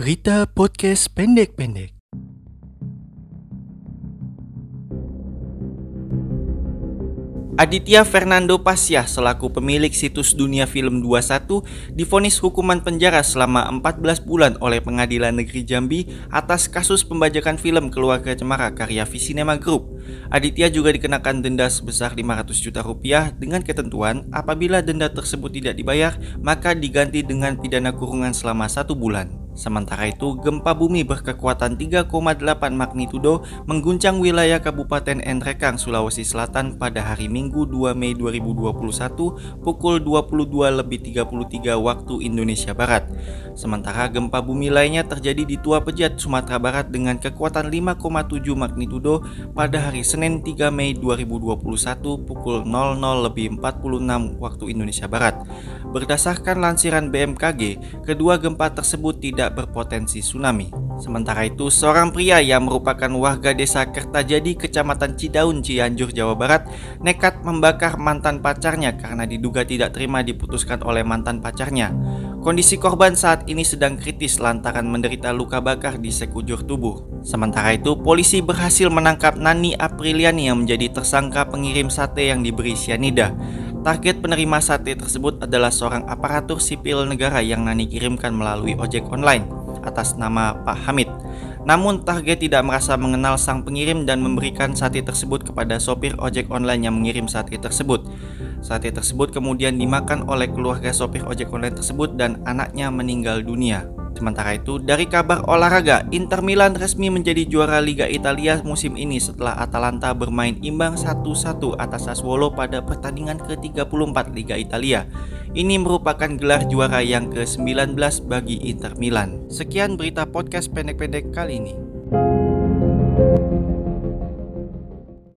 Berita podcast pendek-pendek. Aditya Fernando Pasyah selaku pemilik situs Dunia Film 21 difonis hukuman penjara selama 14 bulan oleh Pengadilan Negeri Jambi atas kasus pembajakan film Keluarga Cemara karya Visinema Group. Aditya juga dikenakan denda sebesar 500 juta rupiah dengan ketentuan apabila denda tersebut tidak dibayar maka diganti dengan pidana kurungan selama satu bulan. Sementara itu, gempa bumi berkekuatan 3,8 magnitudo mengguncang wilayah Kabupaten Entrekang, Sulawesi Selatan pada hari Minggu 2 Mei 2021 pukul 22.33 waktu Indonesia Barat. Sementara gempa bumi lainnya terjadi di Tua Pejat, Sumatera Barat dengan kekuatan 5,7 magnitudo pada hari Senin 3 Mei 2021 pukul 00.46 waktu Indonesia Barat. Berdasarkan lansiran BMKG, kedua gempa tersebut tidak berpotensi tsunami. Sementara itu, seorang pria yang merupakan warga desa Kertajadi, Kecamatan Cidaun, Cianjur, Jawa Barat, nekat membakar mantan pacarnya karena diduga tidak terima diputuskan oleh mantan pacarnya. Kondisi korban saat ini sedang kritis lantaran menderita luka bakar di sekujur tubuh. Sementara itu, polisi berhasil menangkap Nani Apriliani yang menjadi tersangka pengirim sate yang diberi sianida. Target penerima sate tersebut adalah seorang aparatur sipil negara yang Nani kirimkan melalui ojek online atas nama Pak Hamid. Namun target tidak merasa mengenal sang pengirim dan memberikan sate tersebut kepada sopir ojek online yang mengirim sate tersebut. Sate tersebut kemudian dimakan oleh keluarga sopir ojek online tersebut dan anaknya meninggal dunia. Sementara itu, dari kabar olahraga, Inter Milan resmi menjadi juara Liga Italia musim ini setelah Atalanta bermain imbang 1-1 atas Sassuolo pada pertandingan ke-34 Liga Italia. Ini merupakan gelar juara yang ke-19 bagi Inter Milan. Sekian berita podcast pendek-pendek kali ini.